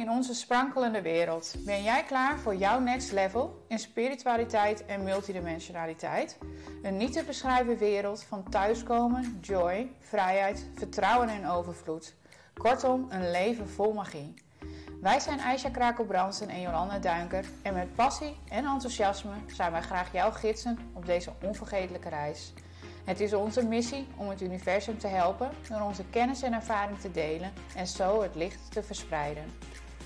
in onze sprankelende wereld. Ben jij klaar voor jouw next level in spiritualiteit en multidimensionaliteit? Een niet te beschrijven wereld van thuiskomen, joy, vrijheid, vertrouwen en overvloed. Kortom, een leven vol magie. Wij zijn Aisha Krakelbrandsen en Jolanda Duinker en met passie en enthousiasme zijn wij graag jouw gidsen op deze onvergetelijke reis. Het is onze missie om het universum te helpen door onze kennis en ervaring te delen en zo het licht te verspreiden.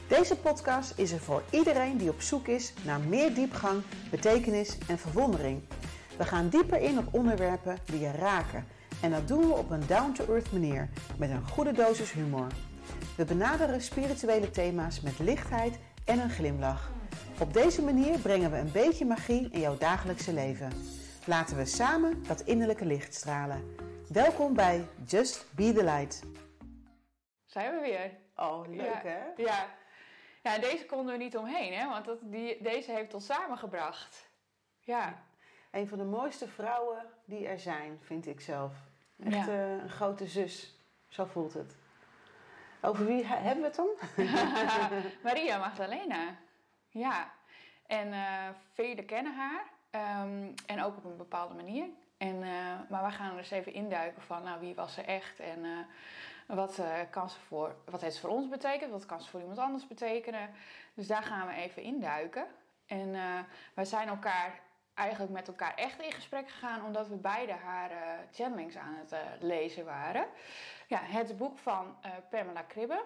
Deze podcast is er voor iedereen die op zoek is naar meer diepgang, betekenis en verwondering. We gaan dieper in op onderwerpen die je raken en dat doen we op een down-to-earth manier met een goede dosis humor. We benaderen spirituele thema's met lichtheid en een glimlach. Op deze manier brengen we een beetje magie in jouw dagelijkse leven. Laten we samen dat innerlijke licht stralen. Welkom bij Just Be the Light. Zijn we weer? Oh, leuk ja. hè? Ja. Ja, deze konden we niet omheen, hè? want dat, die, deze heeft ons samengebracht. Ja. Een van de mooiste vrouwen die er zijn, vind ik zelf. Echt Ja. eh, een grote zus, zo voelt het. Over wie he- hebben we het dan? Maria Magdalena. Ja. En eh velen kennen haar. ehm, en ook op een bepaalde manier. En, eh, maar we gaan er eens even induiken van nou, wie was ze echt en wat, eh, kan ze voor, wat heeft ze voor ons betekend, wat kan ze voor iemand anders betekenen. Dus daar gaan we even induiken. En eh, wij zijn elkaar eigenlijk met elkaar echt in gesprek gegaan omdat we beide haar eh channelings aan het lezen waren. Ja, het boek van Pamela Kribbe,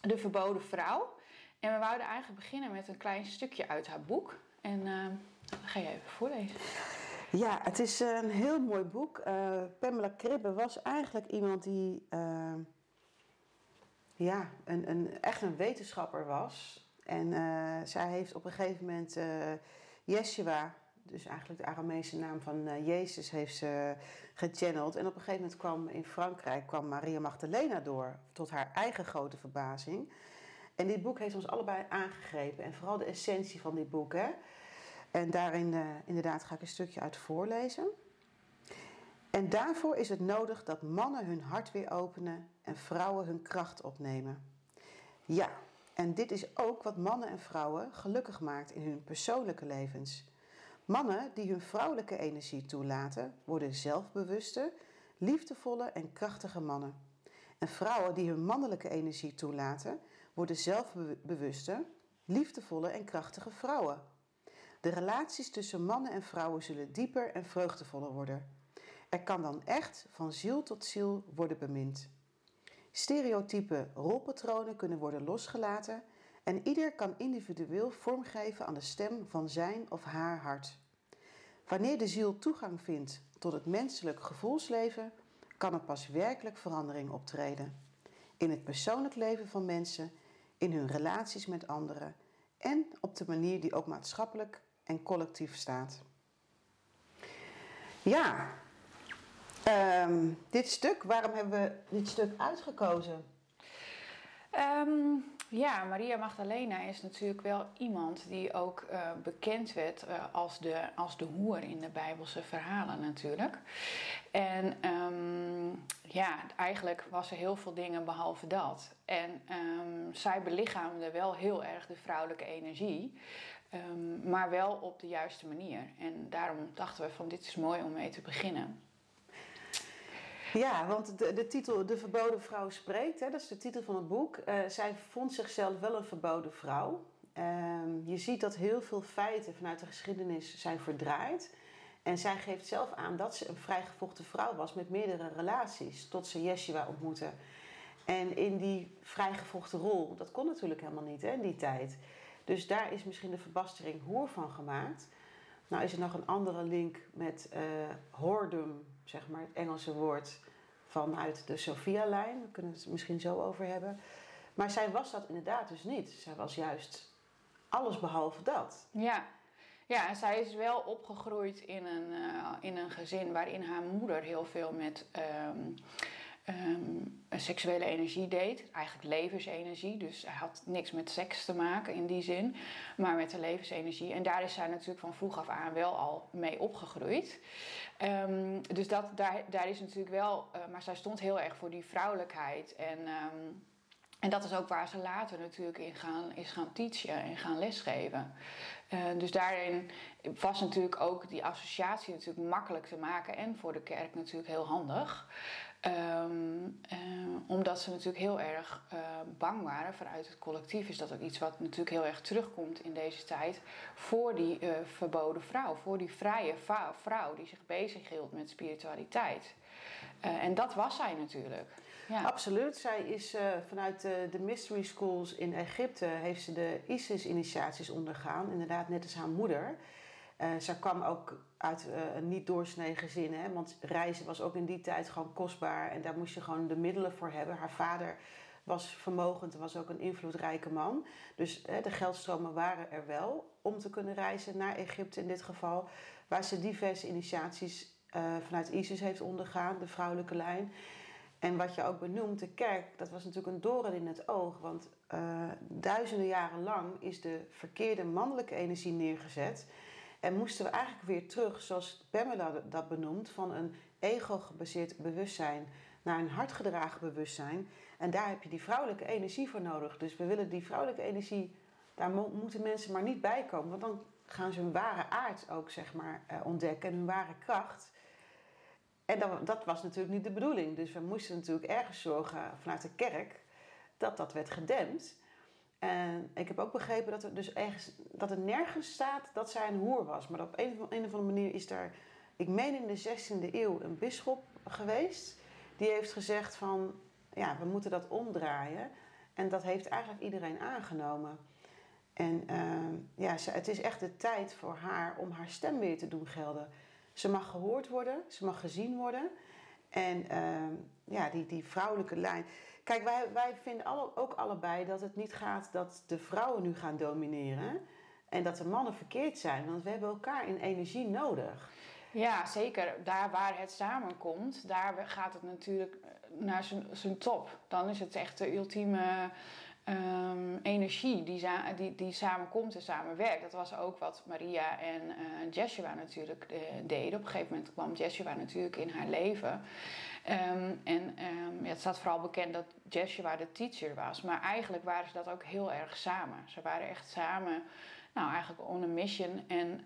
De Verboden Vrouw. En we wouden eigenlijk beginnen met een klein stukje uit haar boek. En dat ga je even voorlezen. Ja, het is eh, een heel mooi boek. Eh, Pamela Kribbe was eigenlijk iemand die eh, ja, een, een, echt een wetenschapper was. En zij heeft op een gegeven moment Yeshua, dus eigenlijk de Aramese naam van Jezus, heeft ze gechanneld. En op een gegeven moment kwam in Frankrijk kwam Maria Magdalena door, tot haar eigen grote verbazing. En dit boek heeft ons allebei aangegrepen. En vooral de essentie van dit boek. Hè? En daarin eh, inderdaad ga ik een stukje uit voorlezen. En daarvoor is het nodig dat mannen hun hart weer openen en vrouwen hun kracht opnemen. Ja, en dit is ook wat mannen en vrouwen gelukkig maakt in hun persoonlijke levens. Mannen die hun vrouwelijke energie toelaten, worden zelfbewuste, liefdevolle en krachtige mannen. En vrouwen die hun mannelijke energie toelaten, worden zelfbewuste, liefdevolle en krachtige vrouwen. De relaties tussen mannen en vrouwen zullen dieper en vreugdevoller worden. Er kan dan echt van ziel tot ziel worden bemind. Stereotype rolpatronen kunnen worden losgelaten en ieder kan individueel vormgeven aan de stem van zijn of haar hart. Wanneer de ziel toegang vindt tot het menselijk gevoelsleven, kan er pas werkelijk verandering optreden. In het persoonlijk leven van mensen, in hun relaties met anderen en op de manier die ook maatschappelijk en collectief staat. Ja, ehm, dit stuk, waarom hebben we dit stuk uitgekozen? Ehm, ja, Maria Magdalena is natuurlijk wel iemand die ook eh, bekend werd eh, als, de, als de hoer in de Bijbelse verhalen natuurlijk. En ehm, ja, eigenlijk was er heel veel dingen behalve dat. En zij belichaamde wel heel erg de vrouwelijke energie, ehm, maar wel op de juiste manier. En daarom dachten we van dit is mooi om mee te beginnen. Ja, want de, de titel De Verboden Vrouw Spreekt, hè, dat is de titel van het boek. Eh, zij vond zichzelf wel een verboden vrouw. Ehm, je ziet dat heel veel feiten vanuit de geschiedenis zijn verdraaid. En zij geeft zelf aan dat ze een vrijgevochten vrouw was met meerdere relaties, tot ze Yeshua ontmoette. En in die vrijgevochten rol, dat kon natuurlijk helemaal niet hè, in die tijd. Dus daar is misschien de verbastering hoer van gemaakt. Nou is er nog een andere link met eh whoredom, zeg maar, het Engelse woord vanuit de Sophia-lijn. Daar kunnen we het misschien zo over hebben. Maar zij was dat inderdaad dus niet. Zij was juist alles behalve dat. Ja. Ja, en zij is wel opgegroeid in een, eh, in een gezin waarin haar moeder heel veel met ehm, ehm, een seksuele energie deed. Eigenlijk levensenergie. Dus hij had niks met seks te maken in die zin, maar met de levensenergie. En daar is zij natuurlijk van vroeg af aan wel al mee opgegroeid. Ehm, dus dat, daar, daar is natuurlijk wel, eh, maar zij stond heel erg voor die vrouwelijkheid. En. ehm, En dat is ook waar ze later natuurlijk in gaan, is gaan teachen en gaan lesgeven. Uh, dus daarin was natuurlijk ook die associatie natuurlijk makkelijk te maken en voor de kerk natuurlijk heel handig. Um, uh, omdat ze natuurlijk heel erg uh, bang waren vanuit het collectief. Is dat ook iets wat natuurlijk heel erg terugkomt in deze tijd. Voor die verboden vrouw, voor die vrije vrouw die zich bezighield met spiritualiteit. en dat was zij natuurlijk. Ja. Absoluut. Zij is uh, vanuit de, de, mystery schools in Egypte heeft ze de ISIS-initiaties ondergaan. Inderdaad, net als haar moeder. Uh, zij kwam ook uit uh, een niet doorsnee gezin, hè, want reizen was ook in die tijd gewoon kostbaar en daar moest je gewoon de middelen voor hebben. Haar vader was vermogend en was ook een invloedrijke man. Dus hè, de geldstromen waren er wel om te kunnen reizen naar Egypte in dit geval, waar ze diverse initiaties vanuit ISIS heeft ondergaan, de vrouwelijke lijn. En wat je ook benoemt, de kerk, dat was natuurlijk een doorn in het oog. Want uh, duizenden jaren lang is de verkeerde mannelijke energie neergezet. En moesten we eigenlijk weer terug, zoals Pamela dat benoemt, van een ego-gebaseerd bewustzijn naar een hartgedragen bewustzijn. En daar heb je die vrouwelijke energie voor nodig. Dus we willen die vrouwelijke energie, daar moeten mensen maar niet bij komen. Want dan gaan ze hun ware aard ook zeg maar, uh, ontdekken en hun ware kracht. En dat, was natuurlijk niet de bedoeling. Dus we moesten natuurlijk ergens zorgen vanuit de kerk dat dat werd gedempt. En ik heb ook begrepen dat er dus ergens, dat er nergens staat dat zij een hoer was. Maar op een, of andere manier is daar, ik meen in de 16e eeuw, een bisschop geweest. Die heeft gezegd van, ja, we moeten dat omdraaien. En dat heeft eigenlijk iedereen aangenomen. En uh, ja, het is echt de tijd voor haar om haar stem weer te doen gelden. Ze mag gehoord worden, ze mag gezien worden. En uh, ja, die, die vrouwelijke lijn. Kijk, wij, wij vinden alle, ook allebei dat het niet gaat dat de vrouwen nu gaan domineren. En dat de mannen verkeerd zijn. Want we hebben elkaar in energie nodig. Ja, zeker. Daar waar het samenkomt, daar gaat het natuurlijk naar zijn top. Dan is het echt de ultieme um, energie die, die, die samenkomt en samenwerkt. Dat was ook wat Maria en uh, Jeshua natuurlijk uh, deden. Op een gegeven moment kwam Jeshua natuurlijk in haar leven. Um, en um, ja, het staat vooral bekend dat Jeshua de teacher was. Maar eigenlijk waren ze dat ook heel erg samen. Ze waren echt samen, nou eigenlijk on a mission. En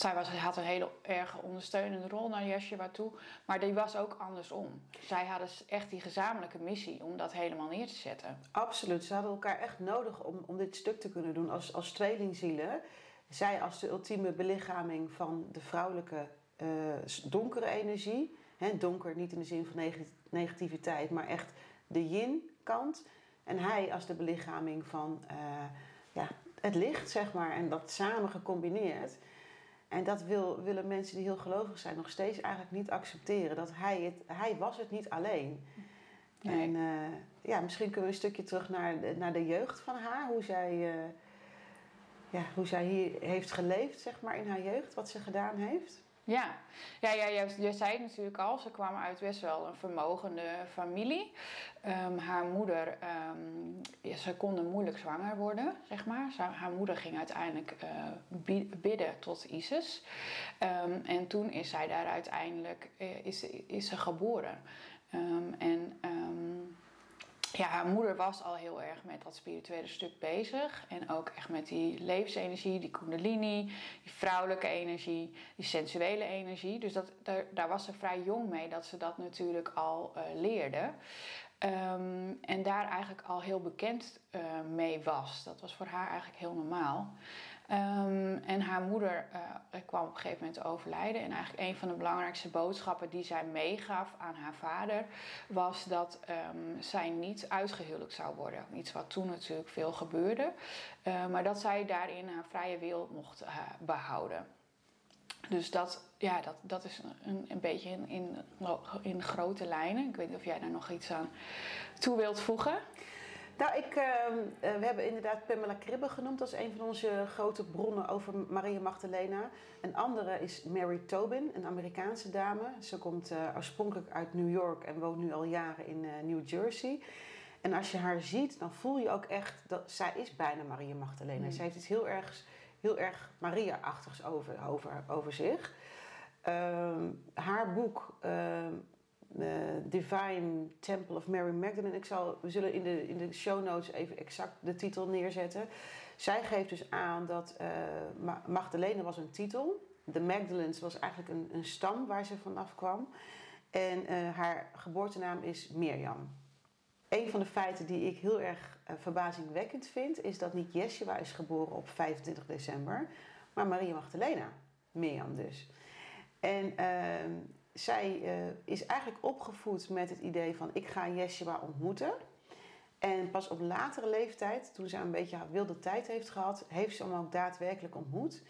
zij was, had een hele erg ondersteunende rol naar Yeshua toe, maar die was ook andersom. Zij hadden echt die gezamenlijke missie om dat helemaal neer te zetten. Absoluut, ze hadden elkaar echt nodig om, om dit stuk te kunnen doen als, als tweelingzielen. Zij als de ultieme belichaming van de vrouwelijke uh, donkere energie. Donker niet in de zin van negativiteit, maar echt de yin-kant. En hij als de belichaming van uh, ja, het licht, zeg maar. En dat samen gecombineerd. En dat wil, willen mensen die heel gelovig zijn nog steeds eigenlijk niet accepteren. Dat hij, het, hij was het niet alleen. Nee. En uh, ja, misschien kunnen we een stukje terug naar de, naar de jeugd van haar. Hoe zij, uh, ja, hoe zij hier heeft geleefd, zeg maar, in haar jeugd. Wat ze gedaan heeft. Ja, ja, ja je, je zei het natuurlijk al, ze kwam uit best wel een vermogende familie. Um, haar moeder, um, ja, ze konden moeilijk zwanger worden, zeg maar. Haar moeder ging uiteindelijk uh, bidden tot Isis. Um, en toen is zij daar uiteindelijk uh, is, is ze geboren. en ja, haar moeder was al heel erg met dat spirituele stuk bezig. En ook echt met die levensenergie, die kundalini, die vrouwelijke energie, die sensuele energie. Dus dat, daar, daar was ze vrij jong mee dat ze dat natuurlijk al uh, leerde. Um, en daar eigenlijk al heel bekend uh, mee was. Dat was voor haar eigenlijk heel normaal. Um, en haar moeder uh, kwam op een gegeven moment overlijden. En eigenlijk een van de belangrijkste boodschappen die zij meegaf aan haar vader was dat um, zij niet uitgehuwelijkd zou worden. Iets wat toen natuurlijk veel gebeurde. Maar dat zij daarin haar vrije wil mocht uh, behouden. Dus dat, ja, dat, dat is een, een beetje in, in, in grote lijnen. Ik weet niet of jij daar nog iets aan toe wilt voegen. Nou, ik, uh, we hebben inderdaad Pamela Kribbe genoemd als een van onze grote bronnen over Maria Magdalena. Een andere is Mary Tobin, een Amerikaanse dame. Ze komt uh, oorspronkelijk uit New York en woont nu al jaren in uh, New Jersey. En als je haar ziet, dan voel je ook echt dat zij is bijna Maria Magdalena. Mm. Zij heeft iets heel erg, heel erg Maria-achtigs over, over, over zich. Uh, haar boek ehm, Divine Temple of Mary Magdalene. Ik zal, we zullen in de, in de show notes even exact de titel neerzetten. Zij geeft dus aan dat uh, Magdalene was een titel. De Magdalenes was eigenlijk een, een stam waar ze vanaf kwam. En uh, haar geboortenaam is Mirjam. Een van de feiten die ik heel erg uh, verbazingwekkend vind, is dat niet Yeshua is geboren op 25 december, maar Maria Magdalena. Mirjam dus. En ehm, zij uh, is eigenlijk opgevoed met het idee van ik ga Yeshua ontmoeten. En pas op latere leeftijd, toen ze een beetje wilde tijd heeft gehad, heeft ze hem ook daadwerkelijk ontmoet.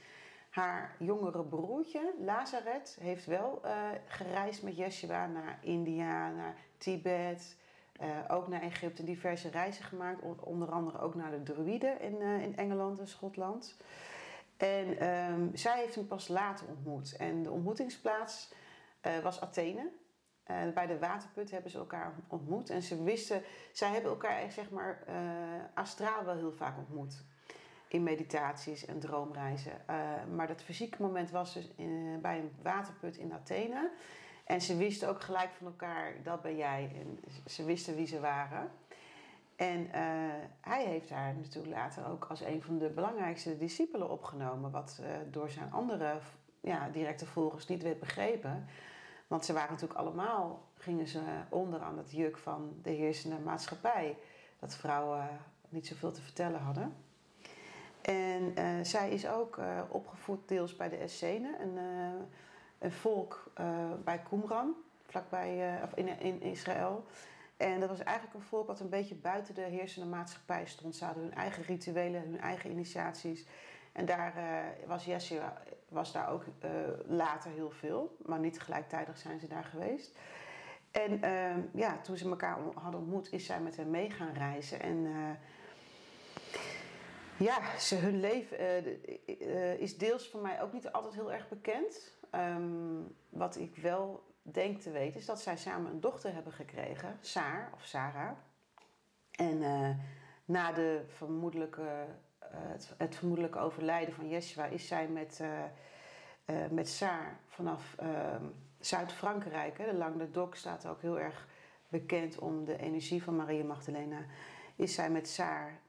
Haar jongere broertje, Lazaret, heeft wel uh, gereisd met Yeshua naar India, naar Tibet, uh, ook naar Egypte. Diverse reizen gemaakt, onder andere ook naar de Druiden in, uh, in Engeland en Schotland. En um, zij heeft hem pas later ontmoet. En de ontmoetingsplaats was Athene. bij de waterput hebben ze elkaar ontmoet. En ze wisten, zij hebben elkaar zeg maar astraal wel heel vaak ontmoet in meditaties en droomreizen. Maar dat fysieke moment was dus bij een waterput in Athene. En ze wisten ook gelijk van elkaar, dat ben jij. En ze wisten wie ze waren. En uh, hij heeft haar natuurlijk later ook als een van de belangrijkste discipelen opgenomen. Wat uh, door zijn andere ja, directe volgers niet werd begrepen. Want ze waren natuurlijk allemaal, gingen ze onder aan het juk van de heersende maatschappij. Dat vrouwen niet zoveel te vertellen hadden. En uh, zij is ook opgevoed deels bij de Essenen, een volk bij Qumran, vlakbij of in, in Israël. En dat was eigenlijk een volk wat een beetje buiten de heersende maatschappij stond. Ze hadden hun eigen rituelen, hun eigen initiaties. En daar was Yeshua was daar ook later heel veel, maar niet gelijktijdig zijn ze daar geweest. En ehm, ja, toen ze elkaar hadden ontmoet, is zij met hem mee gaan reizen. En ja, ze, hun leven is deels voor mij ook niet altijd heel erg bekend. Um, wat ik wel denk te weten is dat zij samen een dochter hebben gekregen, Saar of Sarah. En uh, na de vermoedelijke, het, het, vermoedelijke overlijden van Yeshua is zij met, met Saar vanaf ehm, Zuid-Frankrijk, de Languedoc staat ook heel erg bekend om de energie van Maria Magdalena, is zij met Saar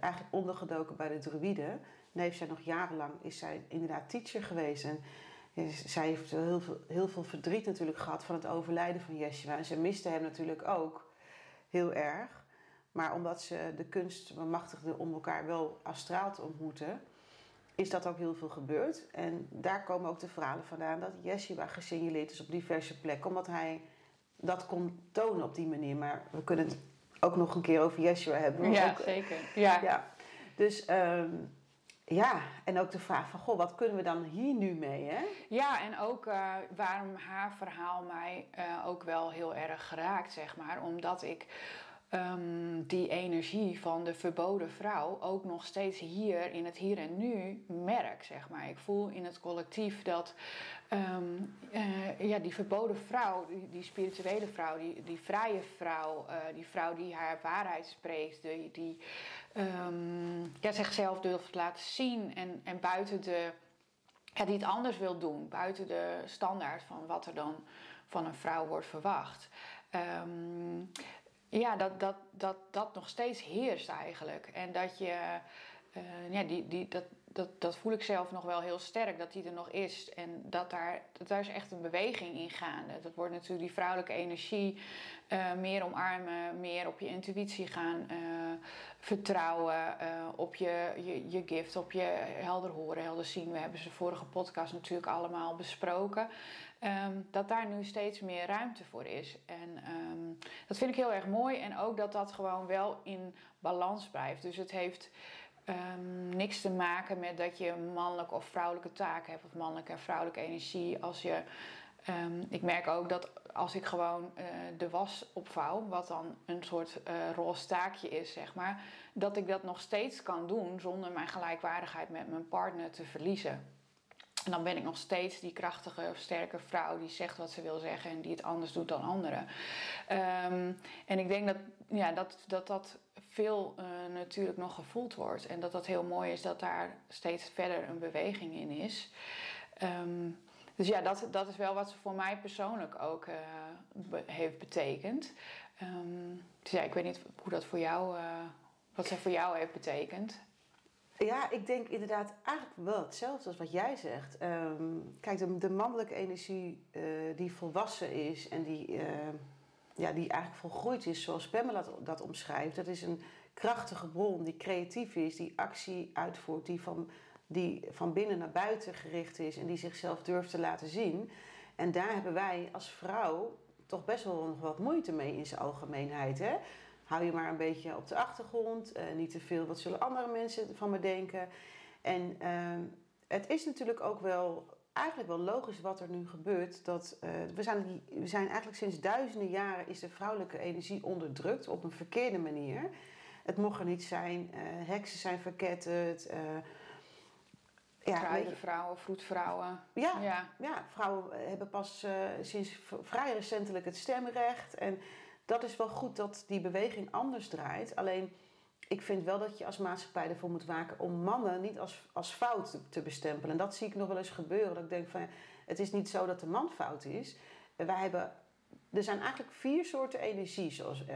eigenlijk ondergedoken bij de druïden. En heeft zij nog jarenlang, is zij inderdaad teacher geweest. En zij heeft heel veel, heel veel verdriet natuurlijk gehad van het overlijden van Yeshua. En ze miste hem natuurlijk ook heel erg. Maar omdat ze de kunst bemachtigde om elkaar wel astraal te ontmoeten, is dat ook heel veel gebeurd. En daar komen ook de verhalen vandaan dat Yeshua gesignaleerd is op diverse plekken, omdat hij dat kon tonen op die manier. Maar we kunnen het ook nog een keer over Yeshua hebben. Ja, ook, zeker. Ja. ja. Dus um, ja, en ook de vraag van, goh, wat kunnen we dan hier nu mee, hè? Ja, en ook uh, waarom haar verhaal mij uh, ook wel heel erg geraakt, zeg maar. Omdat ik um, die energie van de verboden vrouw ook nog steeds hier in het hier en nu merk, zeg maar. Ik voel in het collectief dat um, uh, ja, die verboden vrouw, die, die, spirituele vrouw, die, die vrije vrouw, uh, die vrouw die haar waarheid spreekt, die, die um, ja, zichzelf durft laten zien en, en buiten de, ja, die het anders wil doen, buiten de standaard van wat er dan van een vrouw wordt verwacht. Ja, dat, dat, dat dat nog steeds heerst eigenlijk. En dat je, uh, ja, die, die, dat, dat, dat voel ik zelf nog wel heel sterk, dat die er nog is. En dat daar, dat daar is echt een beweging in gaande. Dat wordt natuurlijk die vrouwelijke energie uh, meer omarmen, meer op je intuïtie gaan uh, vertrouwen, op je, je, je gift, op je helder horen, helder zien. We hebben ze vorige podcast natuurlijk allemaal besproken. Um, dat daar nu steeds meer ruimte voor is. En um, dat vind ik heel erg mooi. En ook dat dat gewoon wel in balans blijft. Dus het heeft um, niks te maken met dat je mannelijke of vrouwelijke taken hebt, of mannelijke en vrouwelijke energie. Als je, ik merk ook dat als ik gewoon uh, de was opvouw, wat dan een soort uh, roze taakje is, zeg maar, dat ik dat nog steeds kan doen zonder mijn gelijkwaardigheid met mijn partner te verliezen. En dan ben ik nog steeds die krachtige of sterke vrouw die zegt wat ze wil zeggen en die het anders doet dan anderen. Um, en ik denk dat ja, dat, dat, dat veel uh, natuurlijk nog gevoeld wordt. En dat dat heel mooi is dat daar steeds verder een beweging in is. Um, dus ja, dat, dat is wel wat ze voor mij persoonlijk ook uh, heeft betekend. Um, dus ja, ik weet niet hoe dat voor jou, uh, wat ze voor jou heeft betekend. Ja, ik denk inderdaad eigenlijk wel hetzelfde als wat jij zegt. Um, kijk, de, mannelijke energie uh, die volwassen is en die, ja, die eigenlijk volgroeid is, zoals Pamela dat, dat omschrijft, dat is een krachtige bron die creatief is, die actie uitvoert, die van die van binnen naar buiten gericht is en die zichzelf durft te laten zien. En daar hebben wij als vrouw toch best wel nog wat moeite mee in zijn algemeenheid. Hè? Hou je maar een beetje op de achtergrond, uh, niet te veel, wat zullen andere mensen van me denken. En uh, het is natuurlijk ook wel, eigenlijk wel logisch wat er nu gebeurt. Dat, uh, we, zijn, we zijn eigenlijk sinds duizenden jaren is de vrouwelijke energie onderdrukt op een verkeerde manier. Het mocht er niet zijn, uh, heksen zijn verketterd ja, vrouwen, vroedvrouwen. Ja, ja. ja, vrouwen hebben pas uh, sinds vrij recentelijk het stemrecht. En dat is wel goed dat die beweging anders draait. Alleen, ik vind wel dat je als maatschappij ervoor moet waken om mannen niet als, als fout te, te bestempelen. En dat zie ik nog wel eens gebeuren. Dat ik denk van, het is niet zo dat de man fout is. Wij hebben, er zijn eigenlijk vier soorten energie, zoals uh,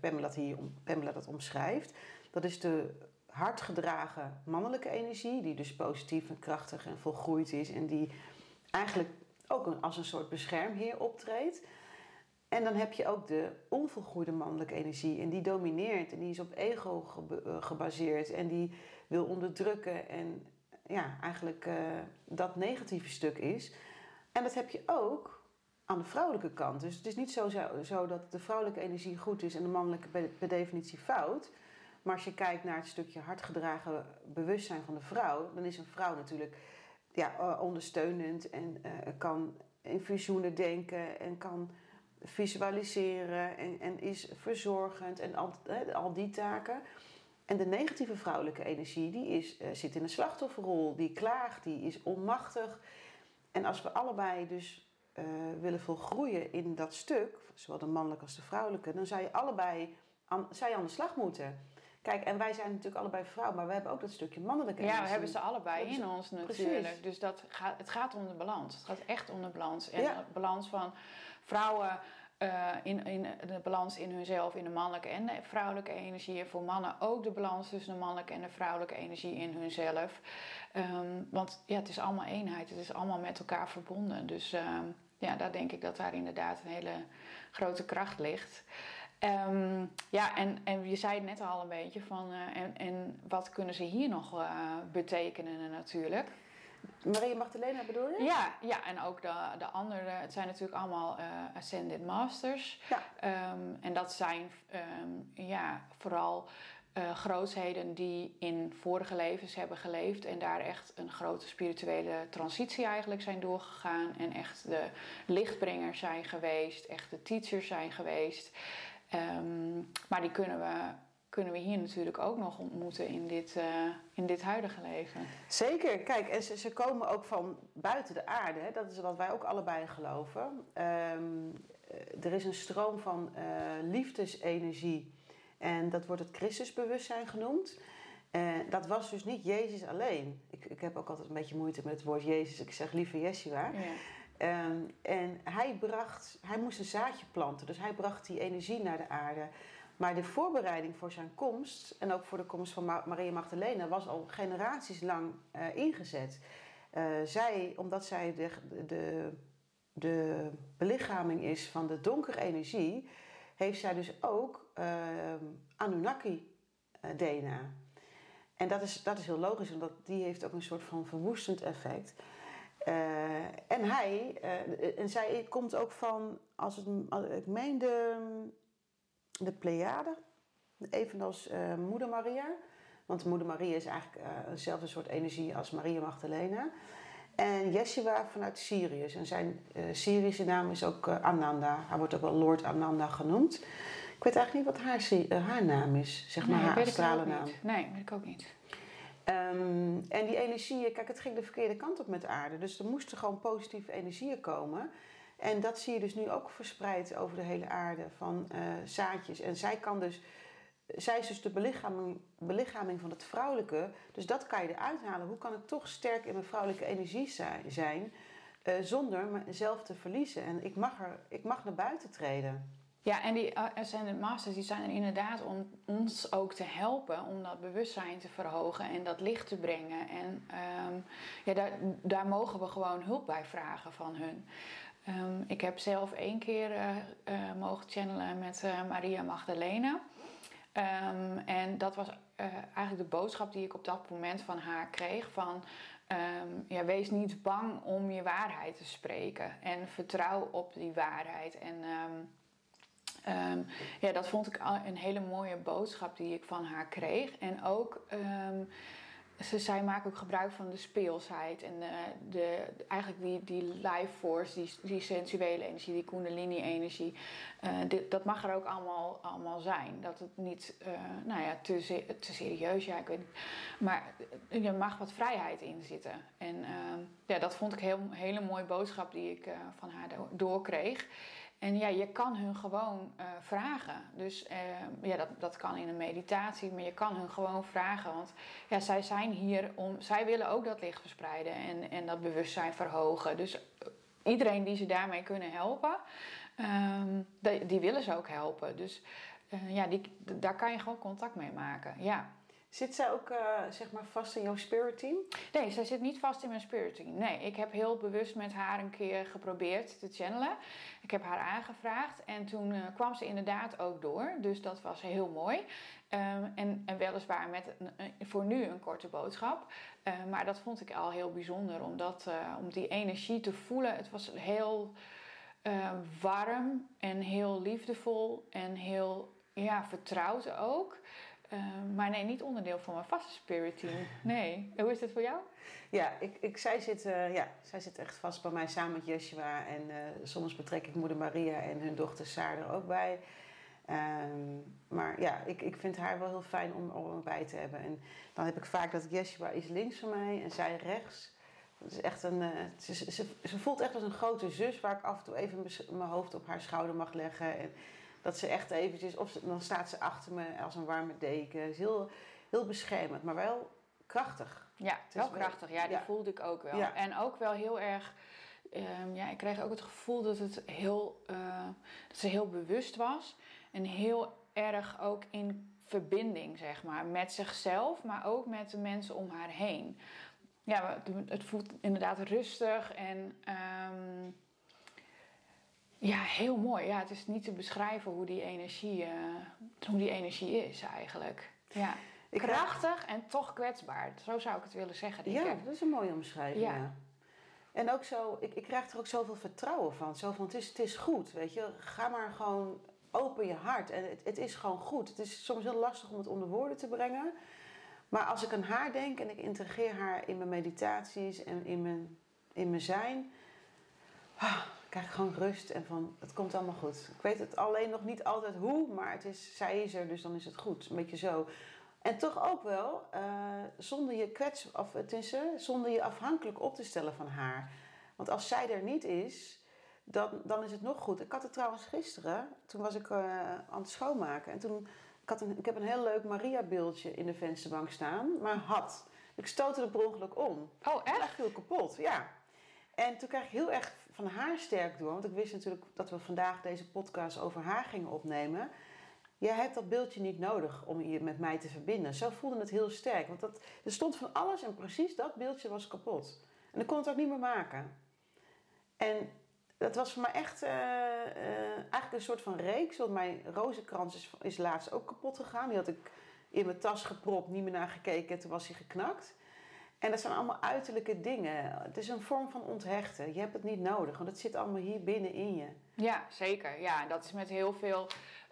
Pamela, dat hier, Pamela dat omschrijft. Dat is de hardgedragen mannelijke energie, die dus positief en krachtig en volgroeid is en die eigenlijk ook als een soort beschermheer optreedt. En dan heb je ook de onvolgroeide mannelijke energie en die domineert en die is op ego eh, gebaseerd en die wil onderdrukken en ja, eigenlijk uh, dat negatieve stuk is. En dat heb je ook aan de vrouwelijke kant. Dus het is niet zo, zo, dat de vrouwelijke energie goed is en de mannelijke per definitie fout. Maar als je kijkt naar het stukje hardgedragen bewustzijn van de vrouw, dan is een vrouw natuurlijk ja, eh, ondersteunend en kan in visioenen denken en kan visualiseren en, en is verzorgend en al, al die taken. En de negatieve vrouwelijke energie, die is, uh, zit in een slachtofferrol, die klaagt, die is onmachtig. En als we allebei dus uh, willen volgroeien in dat stuk, zowel de mannelijke als de vrouwelijke, dan zou je allebei aan, zou je aan de slag moeten. Kijk, en wij zijn natuurlijk allebei vrouw, maar we hebben ook dat stukje mannelijke energie. Ja, we hebben ze allebei in ons natuurlijk. Precies. Dus dat gaat, het gaat om de balans. Het gaat echt om de balans. En de balans van vrouwen uh, in, in de balans in hunzelf, in de mannelijke en de vrouwelijke energie. En voor mannen ook de balans tussen de mannelijke en de vrouwelijke energie in hunzelf. Um, want ja, het is allemaal eenheid. Het is allemaal met elkaar verbonden. Dus um, ja, daar denk ik dat daar inderdaad een hele grote kracht ligt. Um, ja, en, en je zei het net al een beetje van, uh, en, en wat kunnen ze hier nog uh, betekenen natuurlijk. Maria Magdalena bedoel je? Ja, ja en ook de, de andere. Het zijn natuurlijk allemaal uh, Ascended Masters. Ja. Um, en dat zijn um, ja, vooral uh, grootheden die in vorige levens hebben geleefd en daar echt een grote spirituele transitie eigenlijk zijn doorgegaan. En echt de lichtbrengers zijn geweest, echt de teachers zijn geweest. Um, maar die kunnen we, kunnen we hier natuurlijk ook nog ontmoeten in dit, uh, in dit huidige leven. Zeker. Kijk, en ze, ze komen ook van buiten de aarde. Hè? Dat is wat wij ook allebei geloven. Um, er is een stroom van uh, liefdesenergie. En dat wordt het Christusbewustzijn genoemd. En dat was dus niet Jezus alleen. Ik, ik heb ook altijd een beetje moeite met het woord Jezus. Ik zeg liever Yeshua. Ja. Um, en hij, bracht, hij moest een zaadje planten, dus hij bracht die energie naar de aarde. Maar de voorbereiding voor zijn komst en ook voor de komst van Maria Magdalena was al generaties lang uh, ingezet. Uh, zij, omdat zij de, de, de belichaming is van de donkere energie, heeft zij dus ook uh, Anunnaki-DNA. En dat is, dat is heel logisch, omdat die heeft ook een soort van verwoestend effect. Uh, en hij, uh, en zij komt ook van, als het, als, ik meen de, de Pleiade, evenals uh, Moeder Maria. Want Moeder Maria is eigenlijk eenzelfde soort energie als Maria Magdalena. En Yeshua vanuit Sirius. En zijn Syrische naam is ook Ananda. Hij wordt ook wel Lord Ananda genoemd. Ik weet eigenlijk niet wat haar, haar naam is, zeg maar, nee, haar astrale naam. Nee, weet ik ook niet. Um, en die energieën, kijk, het ging de verkeerde kant op met de aarde. Dus er moesten gewoon positieve energieën komen. En dat zie je dus nu ook verspreid over de hele aarde van uh, zaadjes. En zij kan dus, zij is dus de belichaming, belichaming van het vrouwelijke. Dus dat kan je eruit halen. Hoe kan ik toch sterk in mijn vrouwelijke energie zijn? eh, zonder mezelf te verliezen. En ik mag, er, ik mag naar buiten treden. Ja, en die Ascended Masters die zijn er inderdaad om ons ook te helpen om dat bewustzijn te verhogen en dat licht te brengen. En ehm, ja, daar, daar mogen we gewoon hulp bij vragen van hun. Ehm, ik heb zelf één keer uh, uh, mogen channelen met Maria Magdalena. Um, en dat was eigenlijk de boodschap die ik op dat moment van haar kreeg: van ja, wees niet bang om je waarheid te spreken en vertrouw op die waarheid. En Um, ja, dat vond ik een hele mooie boodschap die ik van haar kreeg. En ook, um, ze, zij maakt ook gebruik van de speelsheid en de, de, eigenlijk die, die life force, die, die sensuele energie, die kundalini-energie. Uh, dat mag er ook allemaal, allemaal zijn. Dat het niet, uh, nou ja, te, te serieus, ja, ik weet. Maar er mag wat vrijheid in zitten. En uh, ja, dat vond ik een heel, hele mooie boodschap die ik uh, van haar doorkreeg. En ja, je kan hun gewoon uh, vragen. Dus uh, ja, dat, dat kan in een meditatie, maar je kan hun gewoon vragen. Want ja, zij zijn hier om, zij willen ook dat licht verspreiden en, en dat bewustzijn verhogen. Dus iedereen die ze daarmee kunnen helpen, um, die, willen ze ook helpen. Dus ja, die, daar kan je gewoon contact mee maken. Ja. Zit zij ook uh, zeg maar vast in jouw spirit team? Nee, zij zit niet vast in mijn spirit team. Nee, ik heb heel bewust met haar een keer geprobeerd te channelen. Ik heb haar aangevraagd en toen uh, kwam ze inderdaad ook door. Dus dat was heel mooi. Um, en, en, weliswaar met voor nu een korte boodschap. Uh, maar dat vond ik al heel bijzonder omdat, om die energie te voelen. Het was heel warm en heel liefdevol en heel ja, vertrouwd ook. Uh, maar nee, niet onderdeel van mijn vaste spirit team. Nee. Hoe is het voor jou? Ja, ik, ik, zij, zit, uh, ja zij zit echt vast bij mij samen met Yeshua. En uh, soms betrek ik moeder Maria en hun dochter Saar er ook bij. Um, maar ja, ik, ik vind haar wel heel fijn om, erbij te hebben. En dan heb ik vaak dat Yeshua is links van mij en zij rechts. Het is echt een, ze, ze, ze, voelt echt als een grote zus waar ik af en toe even mijn hoofd op haar schouder mag leggen. En, dat ze echt eventjes, of dan staat ze achter me als een warme deken. Is heel, heel beschermend, maar wel krachtig. Ja, wel krachtig. Ja, die voelde ik ook wel. En ook wel heel erg. Um, ja, ik kreeg ook het gevoel dat, het heel, uh, dat ze heel bewust was. En heel erg ook in verbinding, zeg maar. Met zichzelf, maar ook met de mensen om haar heen. Ja, het voelt inderdaad rustig en... Um, ja, heel mooi. Ja, het is niet te beschrijven hoe die energie, uh, hoe die energie is eigenlijk. Ja. Krachtig en toch kwetsbaar. Zo zou ik het willen zeggen. Ja, dat is een mooie omschrijving. Ja. En ook zo, ik, ik krijg er ook zoveel vertrouwen van. Zo van, het is, het is goed, weet je. Ga maar gewoon open je hart. En het, het is gewoon goed. Het is soms heel lastig om het onder woorden te brengen. Maar als ik aan haar denk en ik integreer haar in mijn meditaties en in mijn, in mijn zijn... Ah, krijg ik gewoon rust en van het komt allemaal goed. Ik weet het alleen nog niet altijd hoe, maar het is, zij is er, dus dan is het goed. Een beetje zo. En toch ook wel uh, zonder je kwets, of het is, uh, zonder je afhankelijk op te stellen van haar. Want als zij er niet is, dan, dan is het nog goed. Ik had het trouwens gisteren, toen was ik uh, aan het schoonmaken. En toen, ik, had een, ik heb een heel leuk Maria-beeldje in de vensterbank staan, maar had. Ik stootte het per ongeluk om. Oh, echt? Viel kapot, ja. En toen kreeg ik heel erg van haar sterk door. Want ik wist natuurlijk dat we vandaag deze podcast over haar gingen opnemen. Jij hebt dat beeldje niet nodig om je met mij te verbinden. Zo voelde het heel sterk. Want dat, er stond van alles en precies dat beeldje was kapot. En ik kon het ook niet meer maken. En dat was voor mij echt uh, uh, eigenlijk een soort van reeks. Want mijn rozenkrans is, is laatst ook kapot gegaan. Die had ik in mijn tas gepropt, niet meer naar gekeken. En toen was hij geknakt. En dat zijn allemaal uiterlijke dingen. Het is een vorm van onthechten. Je hebt het niet nodig, want het zit allemaal hier binnen in je. Ja, zeker. Ja, dat is met heel veel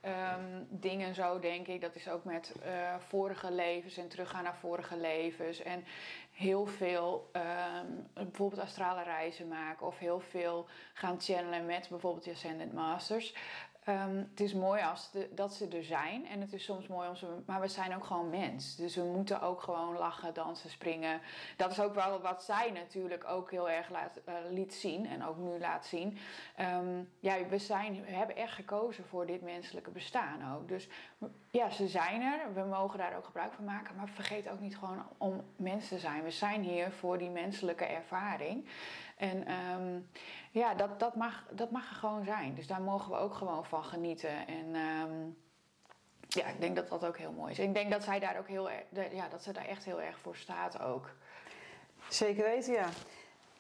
um, dingen zo, denk ik. Dat is ook met uh, vorige levens en teruggaan naar vorige levens. En heel veel um, bijvoorbeeld astrale reizen maken. Of heel veel gaan channelen met bijvoorbeeld de Ascendant Masters. Um, het is mooi als dat ze er zijn. En het is soms mooi om ze. Maar we zijn ook gewoon mens. Dus we moeten ook gewoon lachen, dansen, springen. Dat is ook wel wat zij natuurlijk ook heel erg laat, uh, liet zien. En ook nu laat zien. Um, ja, we, zijn, we hebben echt gekozen voor dit menselijke bestaan ook. Dus ja, ze zijn er. We mogen daar ook gebruik van maken. Maar vergeet ook niet gewoon om mensen te zijn. We zijn hier voor die menselijke ervaring. En ehm, ja, dat, dat, mag, dat mag er gewoon zijn. Dus daar mogen we ook gewoon van genieten. En ehm, ja, ik denk dat dat ook heel mooi is. Ik denk dat zij daar ook heel ja, dat ze daar echt heel erg voor staat ook. Zeker weten, ja.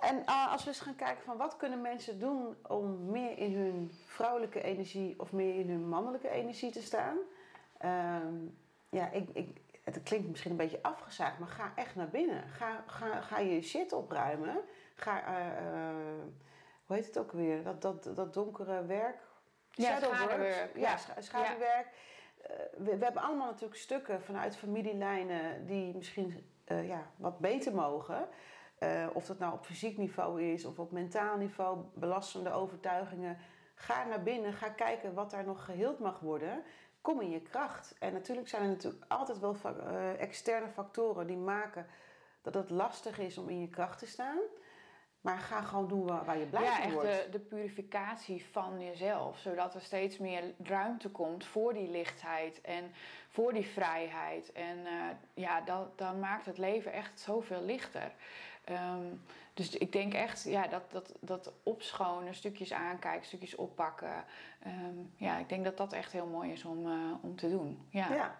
En uh, als we eens gaan kijken van wat kunnen mensen doen om meer in hun vrouwelijke energie of meer in hun mannelijke energie te staan. Um, ja, ik, ik, het klinkt misschien een beetje afgezaagd, maar ga echt naar binnen. Ga, ga, ga je shit opruimen. Ga, uh, hoe heet het ook weer? Dat, dat, dat donkere werk. Ja, schaduwwerk. Ja, schaduwwerk. Ja. We, we, hebben allemaal natuurlijk stukken vanuit familielijnen die misschien ja, wat beter mogen. Uh, of dat nou op fysiek niveau is of op mentaal niveau, belastende overtuigingen. Ga naar binnen, ga kijken wat daar nog geheeld mag worden. Kom in je kracht. En natuurlijk zijn er natuurlijk altijd wel uh, externe factoren die maken dat het lastig is om in je kracht te staan. Maar ga gewoon doen waar, waar je blij van wordt. Ja, echt de, de, purificatie van jezelf. Zodat er steeds meer ruimte komt voor die lichtheid en voor die vrijheid. En uh, ja, dat, dan maakt het leven echt zoveel lichter. Um, dus ik denk echt ja, dat, dat, dat opschonen, stukjes aankijken, stukjes oppakken. Um, ja, ik denk dat dat echt heel mooi is om, uh, om te doen. Ja. ja.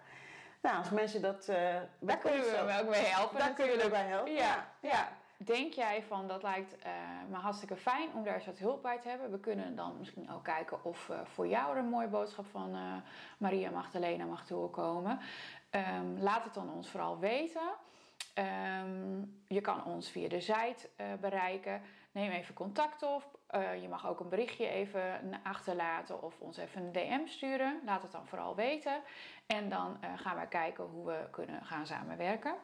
Nou, als mensen dat. Uh, daar kunnen we hem ook mee helpen. Daar kunnen we erbij helpen. Ja, ja. ja. Denk jij van dat lijkt uh, me hartstikke fijn om daar eens wat hulp bij te hebben? We kunnen dan misschien ook kijken of voor jou er een mooie boodschap van uh, Maria Magdalena mag doorkomen. Um, laat het dan ons vooral weten. Um, je kan ons via de site uh, bereiken. Neem even contact op. Je mag ook een berichtje even achterlaten of ons even een DM sturen. Laat het dan vooral weten. En dan gaan wij kijken hoe we kunnen gaan samenwerken.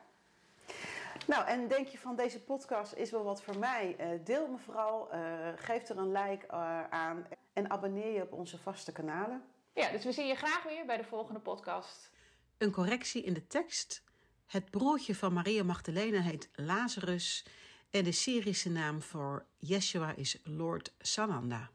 Nou, en denk je van deze podcast is wel wat voor mij? deel me vooral, geef er een like aan en abonneer je op onze vaste kanalen. Ja, dus we zien je graag weer bij de volgende podcast. Een correctie in de tekst. Het broertje van Maria Magdalena heet Lazarus en de Syrische naam voor Yeshua is Lord Sananda.